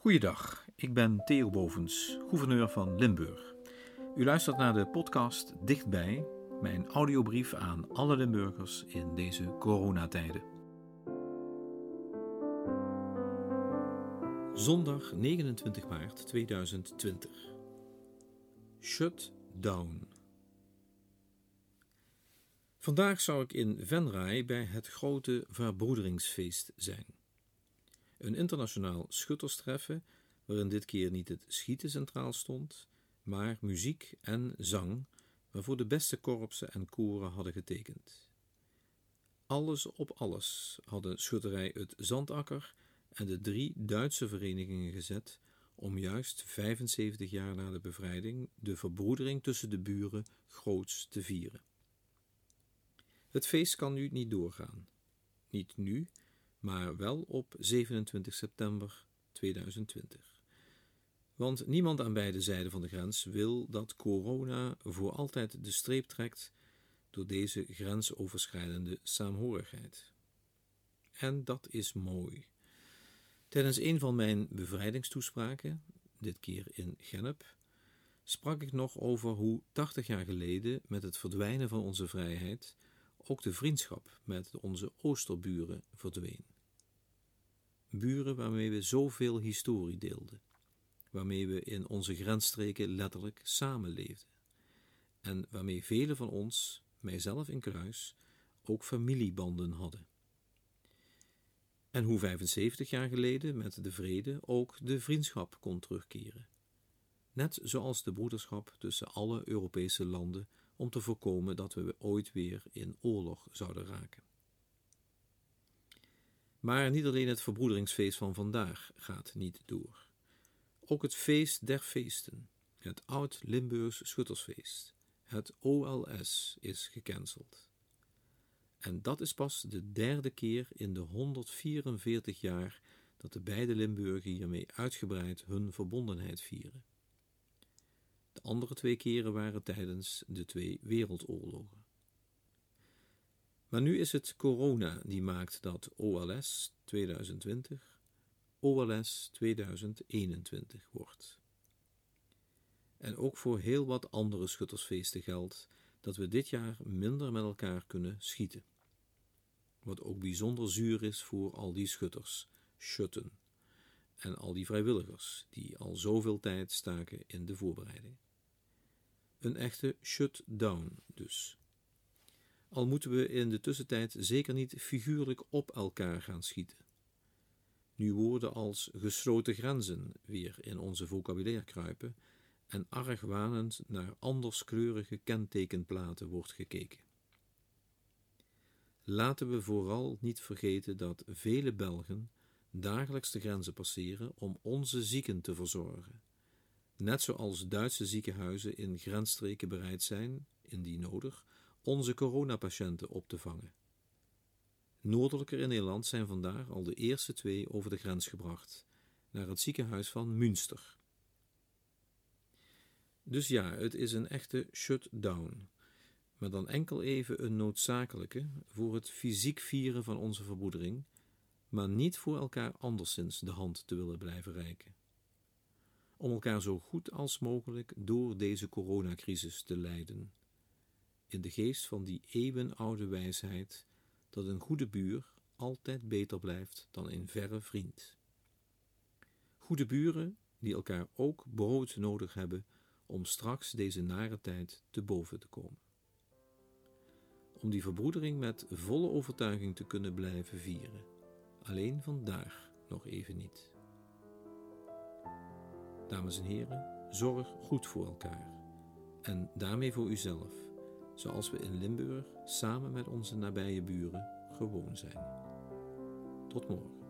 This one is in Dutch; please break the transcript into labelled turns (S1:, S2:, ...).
S1: Goeiedag, ik ben Theo Bovens, gouverneur van Limburg. U luistert naar de podcast Dichtbij, mijn audiobrief aan alle Limburgers in deze coronatijden. Zondag 29 maart 2020. Shut down. Vandaag zou ik in Venray bij het grote verbroederingsfeest zijn. Een internationaal schutterstreffen, waarin dit keer niet het schieten centraal stond, maar muziek en zang, waarvoor de beste korpsen en koren hadden getekend. Alles op alles hadden schutterij het Zandakker en de drie Duitse verenigingen gezet om juist 75 jaar na de bevrijding de verbroedering tussen de buren groots te vieren. Het feest kan nu niet doorgaan. Niet nu, maar wel op 27 september 2020. Want niemand aan beide zijden van de grens wil dat corona voor altijd de streep trekt door deze grensoverschrijdende saamhorigheid. En dat is mooi. Tijdens een van mijn bevrijdingstoespraken, dit keer in Gennep, sprak ik nog over hoe 80 jaar geleden met het verdwijnen van onze vrijheid ook de vriendschap met onze oosterburen verdween. Buren waarmee we zoveel historie deelden, waarmee we in onze grensstreken letterlijk samenleefden en waarmee velen van ons, mijzelf in kruis, ook familiebanden hadden. En hoe 75 jaar geleden met de vrede ook de vriendschap kon terugkeren. Net zoals de broederschap tussen alle Europese landen om te voorkomen dat we ooit weer in oorlog zouden raken. Maar niet alleen het verbroederingsfeest van vandaag gaat niet door. Ook het feest der feesten, het Oud-Limburgs Schuttersfeest, het OLS, is gecanceld. En dat is pas de derde keer in de 144 jaar dat de beide Limburgen hiermee uitgebreid hun verbondenheid vieren. De andere twee keren waren tijdens de twee wereldoorlogen. Maar nu is het corona die maakt dat OLS 2020 OLS 2021 wordt. En ook voor heel wat andere schuttersfeesten geldt dat we dit jaar minder met elkaar kunnen schieten. Wat ook bijzonder zuur is voor al die schutters, schutten, en al die vrijwilligers die al zoveel tijd staken in de voorbereiding. Een echte shutdown dus. Al moeten we in de tussentijd zeker niet figuurlijk op elkaar gaan schieten. Nu woorden als gesloten grenzen weer in onze vocabulaire kruipen en argwanend naar anderskleurige kentekenplaten wordt gekeken. Laten we vooral niet vergeten dat vele Belgen dagelijks de grenzen passeren om onze zieken te verzorgen net zoals Duitse ziekenhuizen in grensstreken bereid zijn, indien nodig, onze coronapatiënten op te vangen. Noordelijker in Nederland zijn vandaag al de eerste twee over de grens gebracht, naar het ziekenhuis van Münster. Dus ja, het is een echte shutdown, maar dan enkel even een noodzakelijke voor het fysiek vieren van onze verbroedering, maar niet voor elkaar anderszins de hand te willen blijven reiken om elkaar zo goed als mogelijk door deze coronacrisis te leiden. In de geest van die eeuwenoude wijsheid dat een goede buur altijd beter blijft dan een verre vriend. Goede buren die elkaar ook brood nodig hebben om straks deze nare tijd te boven te komen. Om die verbroedering met volle overtuiging te kunnen blijven vieren. Alleen vandaag nog even niet. Dames en heren, zorg goed voor elkaar. En daarmee voor uzelf, zoals we in Limburg samen met onze nabije buren gewoon zijn. Tot morgen.